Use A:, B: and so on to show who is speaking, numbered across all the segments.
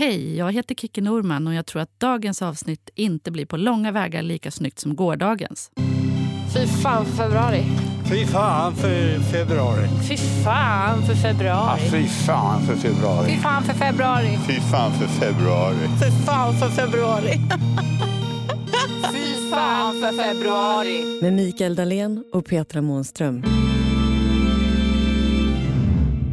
A: Hej, jag heter Kicki Norman och jag tror att dagens avsnitt inte blir på långa vägar lika snyggt som gårdagens.
B: Fy fan för februari.
C: Fy fan för februari.
B: Fy fan för februari.
C: Ja, fy fan för februari.
B: Fy fan för februari.
C: Fy fan för februari.
B: Fy fan för februari. fy fan för februari.
D: Med Mikael Dahlén och Petra Månström.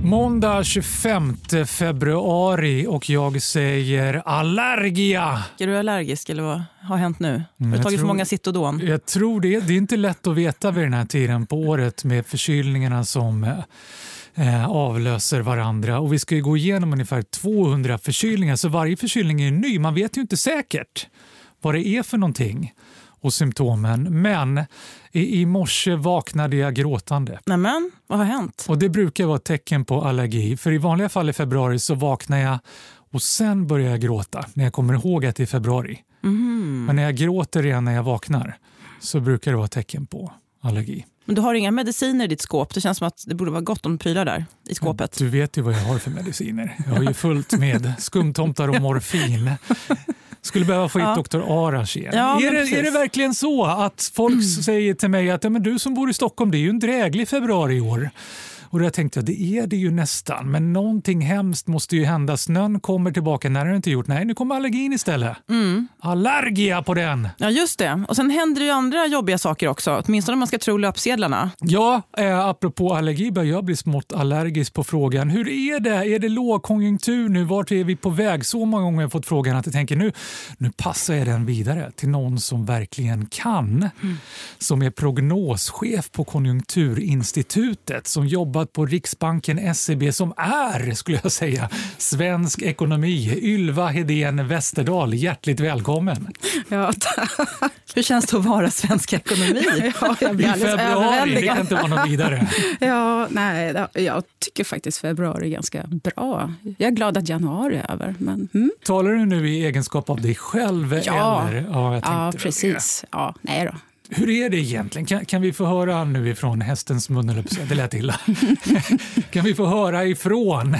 E: Måndag 25 februari och jag säger allergia.
F: Är du allergisk eller vad har hänt nu? Har du tagit för många Citodon?
E: Jag tror det. Det är inte lätt att veta vid den här tiden på året med förkylningarna som eh, avlöser varandra. Och Vi ska ju gå igenom ungefär 200 förkylningar, så varje förkylning är ny. Man vet ju inte säkert vad det är för någonting och symptomen. Men i, i morse vaknade jag gråtande.
F: Nämen, vad har hänt?
E: Och Det brukar vara ett tecken på allergi. För i vanliga fall i februari så vaknar jag och sen börjar jag gråta när jag kommer ihåg att det är februari.
F: Mhm.
E: Men när jag gråter redan när jag vaknar så brukar det vara ett tecken på allergi.
F: Men du har inga mediciner i ditt skåp? Det känns som att det borde vara gott om prylar där i skåpet.
E: Du vet ju vad jag har för mediciner. Jag har ju fullt med skumtomtar och morfin. Skulle behöva få hit
F: Ja.
E: Dr. Arash igen.
F: Ja,
E: är, det,
F: precis.
E: är det verkligen så att folk säger till mig att ja, men du som bor i Stockholm, det är ju en dräglig februari i år. Och då tänkte jag, det är det ju nästan. Men någonting hemskt måste ju hända. Snön kommer tillbaka. När har det inte gjort? Nej, nu kommer allergin istället.
F: Mm.
E: Allergia på den!
F: Ja, just det. Och sen händer det ju andra jobbiga saker också. Åtminstone om man ska tro löpsedlarna.
E: Ja, eh, apropå allergi börjar jag bli smått allergisk på frågan. Hur är det? Är det lågkonjunktur nu? Vart är vi på väg? Så många gånger har jag fått frågan att jag tänker nu, nu passar jag den vidare till någon som verkligen kan. Som är prognoschef på Konjunkturinstitutet, som jobbat på Riksbanken, SEB, som är, skulle jag säga, svensk ekonomi. Ylva Hedén Westerdahl, hjärtligt välkommen.
A: Ja, tack.
F: Hur känns det att vara svensk ekonomi?
A: Ja, jag
E: I
A: blir alldeles
E: februari, det kan inte vara något vidare.
A: Ja, nej, jag tycker faktiskt februari är ganska bra. Jag är glad att januari är över. Men, mm.
E: Talar du nu i egenskap av dig själv?
A: Ja.
E: eller? ja, jag
A: Ja,
E: det.
A: precis. Ja, nej då.
E: Hur är det egentligen? Kan, kan vi få höra nu ifrån hästens mun, det lät illa. kan vi få höra ifrån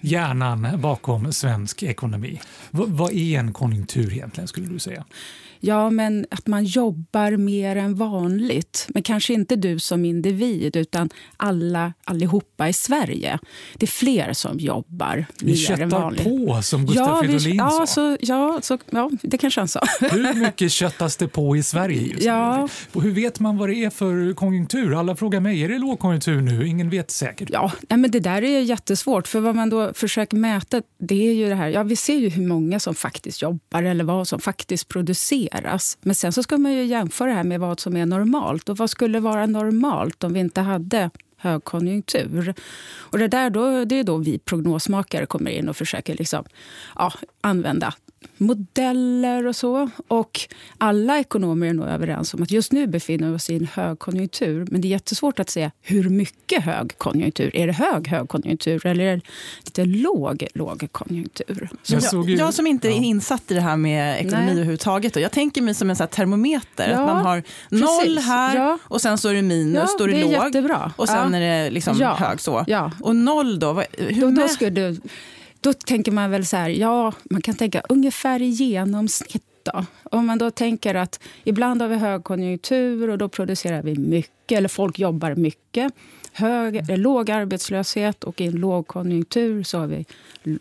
E: hjärnan bakom svensk ekonomi? V- vad är en konjunktur egentligen, skulle du säga?
A: Ja, men att man jobbar mer än vanligt. Men kanske inte du som individ, utan alla, allihopa i Sverige. Det är fler som jobbar
E: Vi
A: mer än
E: köttar
A: vanligt.
E: på, som Gustaf
A: ja, vi-
E: Fridolin
A: ja,
E: sa.
A: så, ja, så, ja, det kanske han sa.
E: Hur mycket köttas det på i Sverige just nu? Hur vet man vad det är för konjunktur? Alla frågar mig, är det lågkonjunktur nu? Ingen vet säkert.
A: Ja, nej, men det där är jättesvårt. För vad man då försöker mäta, det är ju det här. Ja, vi ser ju hur många som faktiskt jobbar eller vad som faktiskt produceras. Men sen så ska man ju jämföra det här med vad som är normalt. Och vad skulle vara normalt om vi inte hade högkonjunktur? Och det där då, det är då vi prognosmakare kommer in och försöker liksom, ja, använda modeller och så. Och alla ekonomer är nog överens om att just nu befinner vi oss i en högkonjunktur. Men det är jättesvårt att säga hur mycket högkonjunktur. Är det hög högkonjunktur eller är det lite låg lågkonjunktur?
E: Jag
F: Jag, jag som inte är insatt i det här med ekonomi
A: Nej.
F: överhuvudtaget. Då. Jag tänker mig som en så här termometer.
A: Ja,
F: att man har noll
A: precis.
F: här
A: Ja.
F: och sen så är det minus,
A: Ja,
F: då är det,
A: det är
F: låg.
A: jättebra.
F: Och sen
A: Ja.
F: är det liksom
A: Ja.
F: hög så.
A: Ja.
F: Och noll då? Vad, hur
A: Då, då, skulle du, då tänker man väl så här, ja, man kan tänka ungefär i genomsnitt. Då. Om man då tänker att ibland har vi högkonjunktur och då producerar vi mycket, eller folk jobbar mycket. Hög, eller låg arbetslöshet och i en lågkonjunktur så har vi,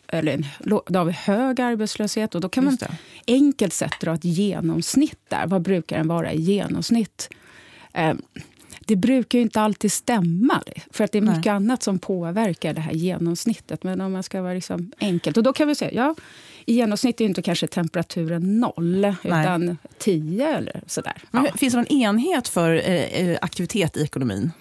A: eller en, då har vi hög arbetslöshet. Och då kan man enkelt sett dra ett genomsnitt där. Vad brukar den vara i genomsnitt? Det brukar ju inte alltid stämma, för att det är
F: Nej.
A: mycket annat som påverkar det här genomsnittet. Men om man ska vara liksom enkelt, och då kan vi säga, ja, i genomsnitt är inte kanske temperaturen noll, utan 10 eller sådär.
F: Men
A: Ja.
F: Finns det någon enhet för eh, eh, aktivitet i ekonomin?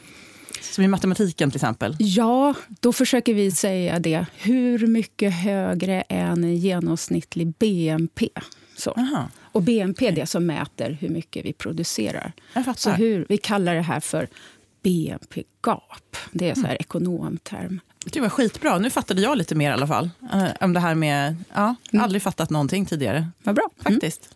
F: Som i matematiken till exempel.
A: Ja, då försöker vi säga det. Hur mycket högre än en genomsnittlig BNP? Så.
F: Aha,
A: Och BNP är det som mäter hur mycket vi producerar. Så hur, vi kallar det här för BNP-gap. Det är så här ekonomterm.
F: Det var skitbra. Nu fattade jag lite mer i alla fall. Eh, om det här med... Ja, aldrig fattat någonting tidigare.
A: Vad bra. Mm.
F: Faktiskt.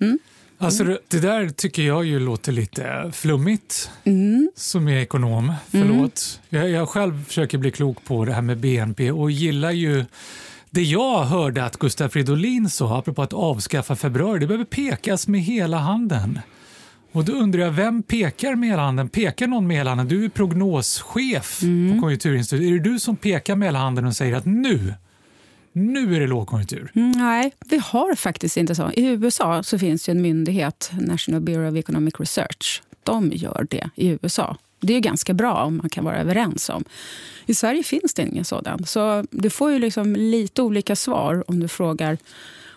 E: Alltså det, det där tycker jag ju låter lite flummigt
A: Mm.
E: som är ekonom. Förlåt. Jag, jag själv försöker bli klok på det här med BNP och gillar ju Det jag hörde att Gustaf Fridolin sa, apropå att avskaffa februari, det behöver pekas med hela handen. Och då undrar jag, vem pekar med hela handen? Pekar någon med hela handen? Du är prognoschef på Konjunkturinstitutet. Är det du som pekar med hela handen och säger att nu, nu är det lågkonjunktur?
A: Mm, Nej, vi har faktiskt inte så. I USA så finns det en myndighet, National Bureau of Economic Research. De gör det i USA. Det är ju ganska bra om man kan vara överens om. I Sverige finns det ingen sådan. Så du får ju liksom lite olika svar om du frågar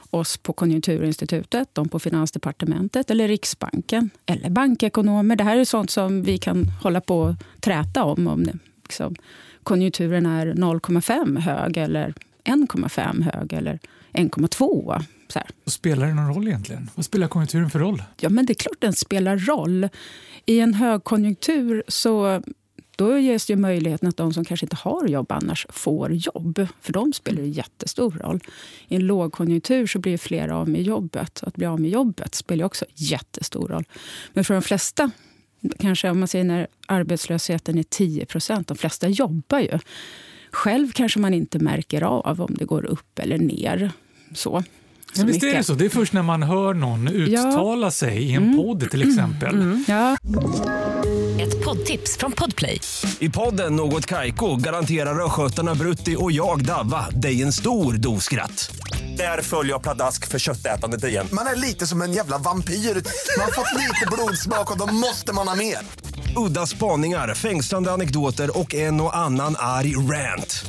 A: oss på Konjunkturinstitutet, de på Finansdepartementet eller Riksbanken eller bankekonomer. Det här är sånt som vi kan hålla på och träta om. Om det, liksom, konjunkturen är 0,5 hög eller 1,5 hög eller 1,2. Så här.
E: Spelar det någon roll egentligen? Vad spelar konjunkturen för roll?
A: Ja, men det är klart den spelar roll. I en högkonjunktur så då ges ju möjligheten att de som kanske inte har jobb annars får jobb. För dem spelar det jättestor roll. I en lågkonjunktur så blir fler av med jobbet. Att bli av med jobbet spelar också jättestor roll. Men för de flesta, kanske om man säger när arbetslösheten är 10 procent, de flesta jobbar ju. Själv kanske man inte märker av om det går upp eller ner. Så.
E: Ja, visst är det så? Det är först när man hör någon uttala sig i en podd till exempel.
A: Ja.
G: Ett poddtips från Podplay.
H: I podden Något Kaiko garanterar östgötarna Brutti och jag, Davva, dig en stor dos skratt. Där följer jag pladask för köttätandet igen.
I: Man är lite som en jävla vampyr. Man har fått lite blodsmak och då måste man ha mer.
H: Udda spaningar, fängslande anekdoter och en och annan arg rant.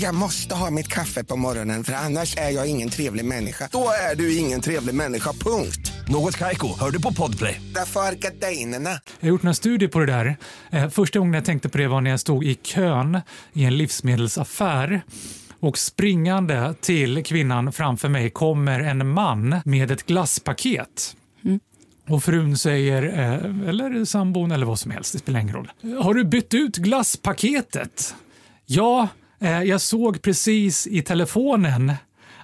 I: Jag måste ha mitt kaffe på morgonen för annars är jag ingen trevlig människa. Då är du ingen trevlig människa, punkt.
H: Något Kaiko, hör du på Podplay.
I: Därför är gardinerna.
E: Jag har gjort några studier på det där. Eh, Första gången jag tänkte på det var när jag stod i kön i en livsmedelsaffär. Och springande till kvinnan framför mig kommer en man med ett glasspaket. Och frun säger, eh, eller sambon eller vad som helst, det spelar ingen roll. Har du bytt ut glasspaketet? Ja, jag såg precis i telefonen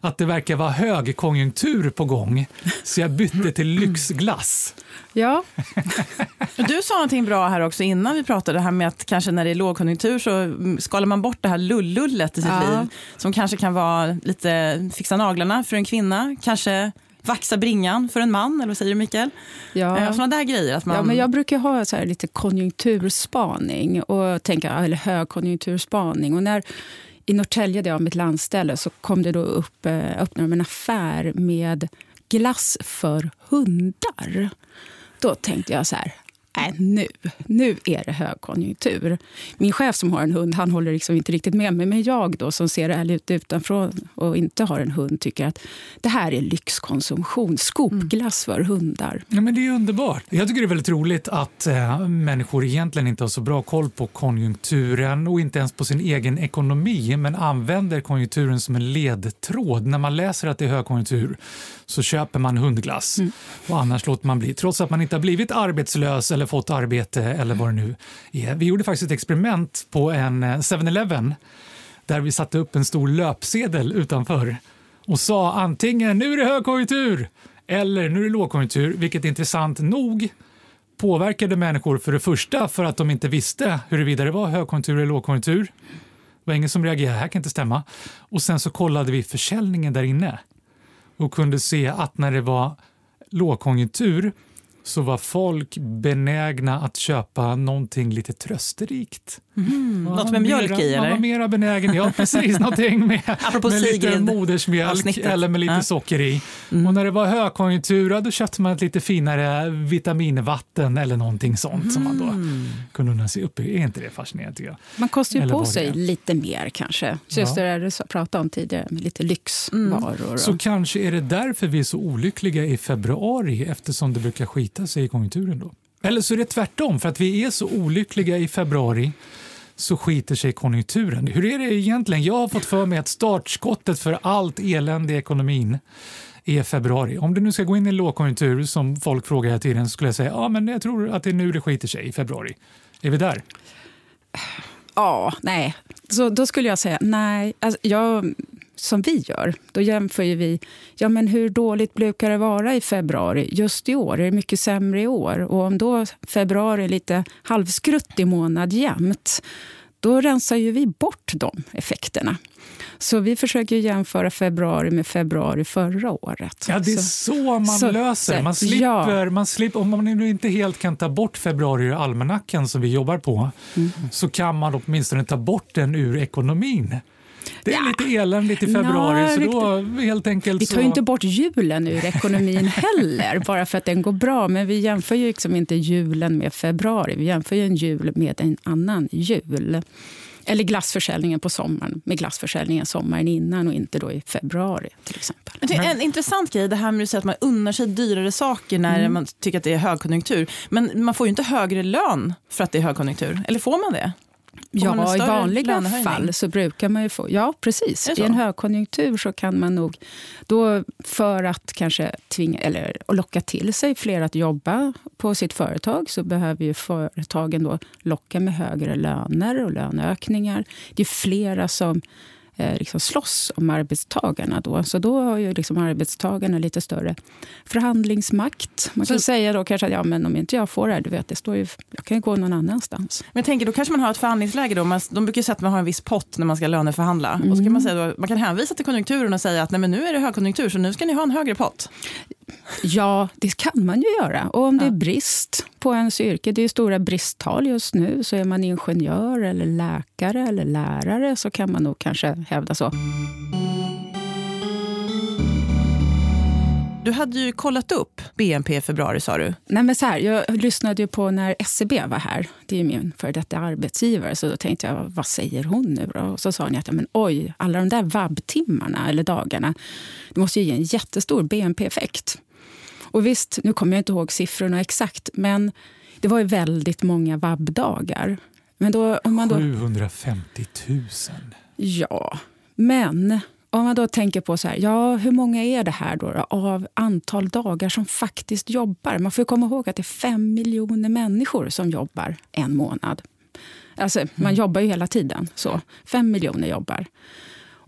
E: att det verkar vara högkonjunktur på gång, så jag bytte till lyxglass.
A: ja,
F: Du sa någonting bra här också innan vi pratade, det här med att kanske när det är lågkonjunktur så mm, skalar man bort det här lullullet i sitt
A: Ja.
F: liv som kanske kan vara lite fixa naglarna för en kvinna, kanske vaxa bringan för en man, eller vad säger du Mikael?
A: ja.
F: Eh, Sådana där grejer. Att man,
A: Ja, men jag brukar ha så lite konjunkturspaning och tänka, eller högkonjunkturspaning. Och när, I Norrtälje, där jag har mitt landställe, så kom det då upp, eh, öppnade de en affär med glass för hundar. Då tänkte jag så här, nej nu, nu är det högkonjunktur. Min chef som har en hund, han håller liksom inte riktigt med mig. Men jag då som ser det här lite utanför och inte har en hund tycker att det här är lyxkonsumtion. Skopglass för hundar.
E: Ja, men det är underbart. Jag tycker det är väldigt roligt att eh, människor egentligen inte har så bra koll på konjunkturen och inte ens på sin egen ekonomi men använder konjunkturen som en ledtråd. När man läser att det är högkonjunktur så köper man hundglass och annars låter man bli. Trots att man inte har blivit arbetslös eller fått arbete eller vad det nu är. Vi gjorde faktiskt ett experiment på en eh, 7-Eleven där vi satte upp en stor löpsedel utanför och sa antingen nu är det högkonjunktur eller nu är det lågkonjunktur, vilket intressant nog påverkade människor för det första för att de inte visste huruvida det var högkonjunktur eller lågkonjunktur. Det var ingen som reagerade, det här kan inte stämma. Och sen så kollade vi försäljningen där inne och kunde se att när det var lågkonjunktur så var folk benägna att köpa någonting lite trösterikt. Man
F: något med mjölk
E: mera,
F: i,
E: Man
F: eller?
E: var mera benägen, ja precis, någonting med, med lite modersmjölk
F: Avsnittet.
E: eller med lite
F: Ja.
E: socker i. Och när det var högkonjunktur, ja, då köpte man ett lite finare vitaminvatten eller någonting sånt som man då kunde unna sig upp i. Är inte det fascinerande tycker jag?
A: Man kostar ju
E: Eller
A: på sig lite mer kanske. Så Just det där du pratade om tidigare, med lite lyxvaror.
E: Så
A: och-
E: kanske är det därför vi är så olyckliga i februari eftersom det brukar skita sig i konjunkturen då. Eller så är det tvärtom, för att vi är så olyckliga i februari så skiter sig konjunkturen. Hur är det egentligen? Jag har fått för mig att startskottet för allt elände i ekonomin är februari. Om du nu ska gå in i en lågkonjunktur som folk frågar hela tiden så skulle jag säga ja, men jag tror att det är nu det skiter sig i februari. Är vi där?
A: Ja, nej. Så då skulle jag säga nej. Alltså, jag, som vi gör, då jämför vi ja, men hur dåligt brukar det vara i februari. Just i år är det mycket sämre i år. Och om då februari är lite halvskruttig månad jämt då rensar ju vi bort de effekterna. Så vi försöker jämföra februari med februari förra året.
E: Ja, det är så, så man så, löser Man slipper, ja. man slipper, om man nu inte helt kan ta bort februari ur almanackan som vi jobbar på, mm. så kan man åtminstone ta bort den ur ekonomin. Det är ja. lite eländigt i februari. Ja, så då helt enkelt
A: vi tar ju inte bort julen ur ekonomin heller, bara för att den går bra. Men vi jämför ju liksom inte julen med februari. Vi jämför ju en jul med en annan jul. Eller glassförsäljningen på sommaren med glassförsäljningen sommaren innan och inte då i februari till exempel.
F: Det är en intressant grej det här med att man unnar sig dyrare saker när mm. man tycker att det är högkonjunktur. Men man får ju inte högre lön för att det är högkonjunktur. Eller får man det?
A: Ja, i vanliga fall så brukar man ju få... Ja, precis. I en högkonjunktur så kan man nog... Då för att kanske tvinga, eller locka till sig fler att jobba på sitt företag så behöver ju företagen då locka med högre löner och löneökningar. Det är flera som liksom slåss om arbetstagarna. Då. Så då har ju liksom arbetstagarna lite större förhandlingsmakt. Man kan så, säga då kanske att ja, men om inte jag får det här, du vet, det står ju, jag kan ju gå någon annanstans.
F: Men jag tänker, då kanske man har ett förhandlingsläge. Då. Man, de brukar säga att man har en viss pott när man ska löneförhandla. Mm. Och så kan man, säga då, man kan hänvisa till konjunkturen och säga att nej, men nu är det högkonjunktur, så nu ska ni ha en högre pott.
A: Ja, det kan man ju göra. Och om det är brist på ens yrke, det är stora bristtal just nu, så är man ingenjör eller läkare eller lärare så kan man nog kanske hävda så.
F: Du hade ju kollat upp BNP i februari sa du.
A: Nej, men så här, jag lyssnade ju på när SCB var här. Det är min före detta arbetsgivare. Så då tänkte jag, vad säger hon nu då? Och så sa hon att men, oj, alla de där vabbtimmarna eller dagarna, det måste ju ge en jättestor BNP-effekt. Och visst, nu kommer jag inte ihåg siffrorna exakt, men det var ju väldigt många vabbdagar.
E: Men då, om man då, 750 000.
A: Ja, men om man då tänker på så här, ja, hur många är det här då, då, av antal dagar som faktiskt jobbar? Man får komma ihåg att det är fem miljoner människor som jobbar en månad. Alltså, man mm. jobbar ju hela tiden. så Fem miljoner jobbar.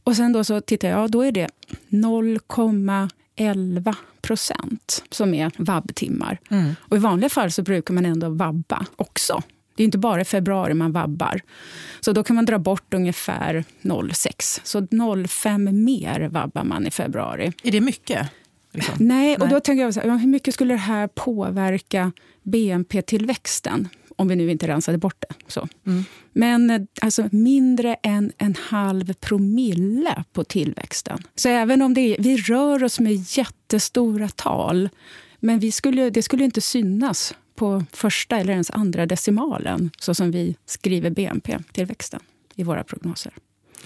A: Och sen då så tittar jag, då är det 0,11 procent som är vabbtimmar. Mm. Och I vanliga fall så brukar man ändå vabba också. Det är inte bara i februari man vabbar. Så då kan man dra bort ungefär 0,6. Så 0,5 mer vabbar man i februari.
F: Är det mycket?
A: Liksom? Nej, och då tänker jag så här, hur mycket skulle det här påverka BNP-tillväxten? Om vi nu inte rensade bort det. Så. Mm. Men alltså, mindre än en halv promille på tillväxten. Så även om det är, vi rör oss med jättestora tal men vi skulle, det skulle inte synas på första eller ens andra decimalen så som vi skriver BNP-tillväxten i våra prognoser.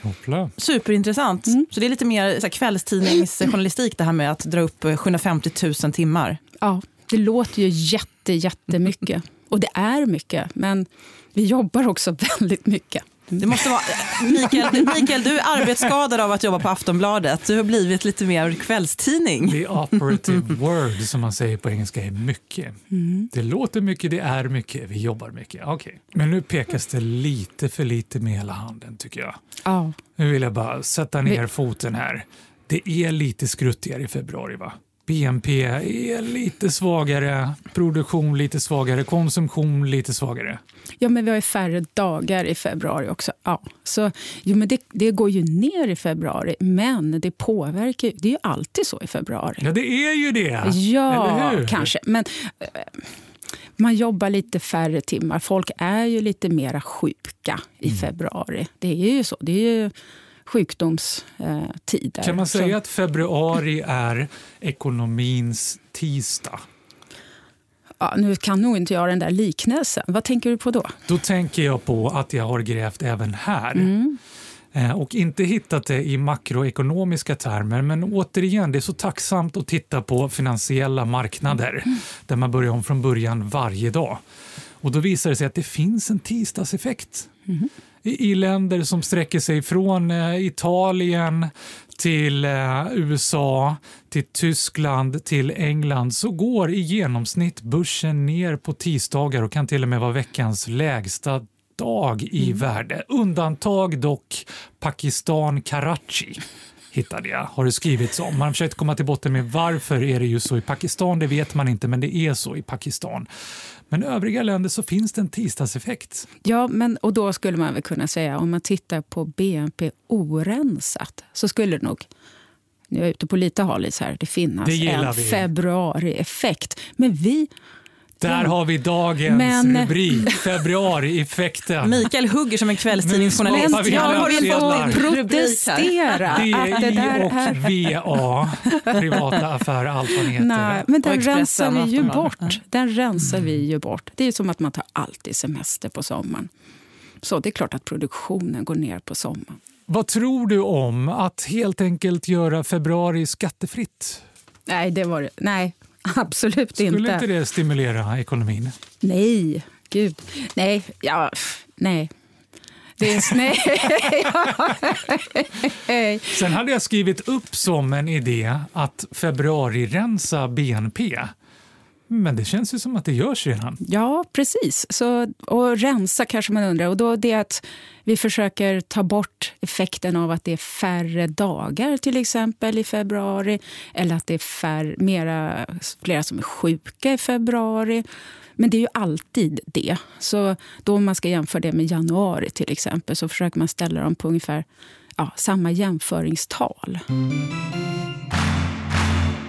E: Hoppla.
F: Superintressant. Mm. Så det är lite mer så kvällstidningsjournalistik det här med att dra upp 750 000 timmar.
A: Ja, det låter ju jätte, jättemycket. Och det är mycket, men vi jobbar också väldigt mycket.
F: Det måste vara, Mikael, Mikael, du är arbetsskadad av att jobba på Aftonbladet. Du har blivit lite mer kvällstidning.
E: The operative word, som man säger på engelska, är mycket. Mm. Det låter mycket, det är mycket, vi jobbar mycket. Okay. Men nu pekas det lite för lite med hela handen, tycker jag.
A: Oh.
E: Nu vill jag bara sätta ner foten här. Det är lite skruttigare i februari, va? BNP är lite svagare, produktion lite svagare, konsumtion lite svagare.
A: Ja, men vi har ju färre dagar i februari också. Ja. Så, jo, men det, det går ju ner i februari, men det påverkar Det är ju alltid så i februari.
E: Ja, det är ju det!
A: Ja, kanske. Men eh, man jobbar lite färre timmar. Folk är ju lite mera sjuka i mm. februari. Det är ju så. Det är ju sjukdomstider.
E: Kan man säga att februari är ekonomins tisdag?
A: Ja, nu kan nog inte jag den där liknelsen. Vad tänker du på då?
E: Då tänker jag på att jag har grävt även här. Mm. Eh, och inte hittat det i makroekonomiska termer, men återigen, det är så tacksamt att titta på finansiella marknader mm. där man börjar om från början varje dag. Och då visar det sig att det finns en tisdagseffekt. Mm i, länder som sträcker sig från eh, Italien till eh, USA, till Tyskland, till England så går i genomsnitt börsen ner på tisdagar och kan till och med vara veckans lägsta dag i mm. värde. Undantag dock Pakistan, Karachi hittade jag, har det skrivits om. Man har försökt komma till botten med varför är det just så i Pakistan, det vet man inte, men det är så i Pakistan. Men i övriga länder så finns det en tisdagseffekt.
A: Ja, men, och då skulle man väl kunna säga om man tittar på BNP orensat så skulle det nog nu är jag ute på lite halis här, det finnas
E: Det
A: en februarieffekt. Men vi...
E: Där har vi dagens
A: Men-
E: rubrik, februarieffekten.
F: Mikael hugger som en kvällstidningsjournalist.
E: vi
F: Jag vill
A: protestera att det där
E: och
A: är...
E: VA, privata affärer, allt vad det heter.
A: Nej, men den rensar vi ju bort. Den rensar vi ju bort. Det är som att man tar alltid semester på sommaren. Så det är klart att produktionen går ner på sommaren.
E: Vad tror du om att helt enkelt göra februari skattefritt?
A: Nej, det var det. Nej, absolut
E: Skulle
A: inte.
E: inte det stimulera ekonomin?
A: Nej, gud. Nej, ja, nej. Det är... Nej.
E: Sen hade jag skrivit upp som en idé att februari-rensa BNP. Men det känns ju som att det görs redan.
A: Ja, precis. Så, och rensa kanske man undrar. Och då det att vi försöker ta bort effekten av att det är färre dagar till exempel i februari. Eller att det är färre, mera, flera som är sjuka i februari. Men det är ju alltid det. Så då om man ska jämföra det med januari till exempel så försöker man ställa dem på ungefär ja, samma jämföringstal.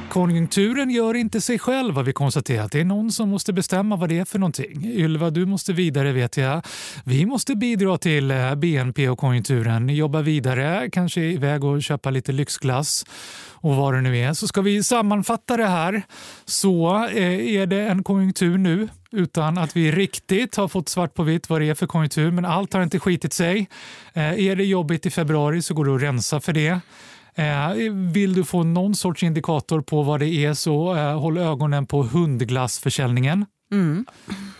E: Konjunkturen gör inte sig själv har vi konstaterat. Det är någon som måste bestämma vad det är för någonting. Ylva, du måste vidare vet jag. Vi måste bidra till eh, BNP och konjunkturen. Jobba vidare, kanske iväg och köpa lite lyxglass och vad det nu är. Så ska vi sammanfatta det här så eh, är det en konjunktur nu utan att vi riktigt har fått svart på vitt vad det är för konjunktur. Men allt har inte skitit sig. Eh, är det jobbigt i februari så går det att rensa för det. Eh, Vill du få någon sorts indikator på vad det är så eh, håll ögonen på hundglassförsäljningen.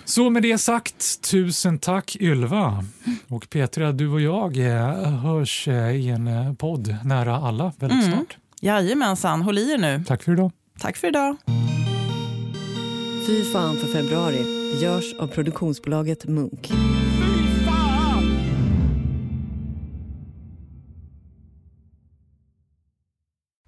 E: Så med det sagt, tusen tack Ylva. Och Petra, du och jag eh, hörs i en podd nära alla väldigt
F: Mm.
E: snart.
F: Jajamensan, håll i er nu.
E: Tack för idag.
F: Tack för idag.
D: Fy fan för februari görs av produktionsbolaget Munk.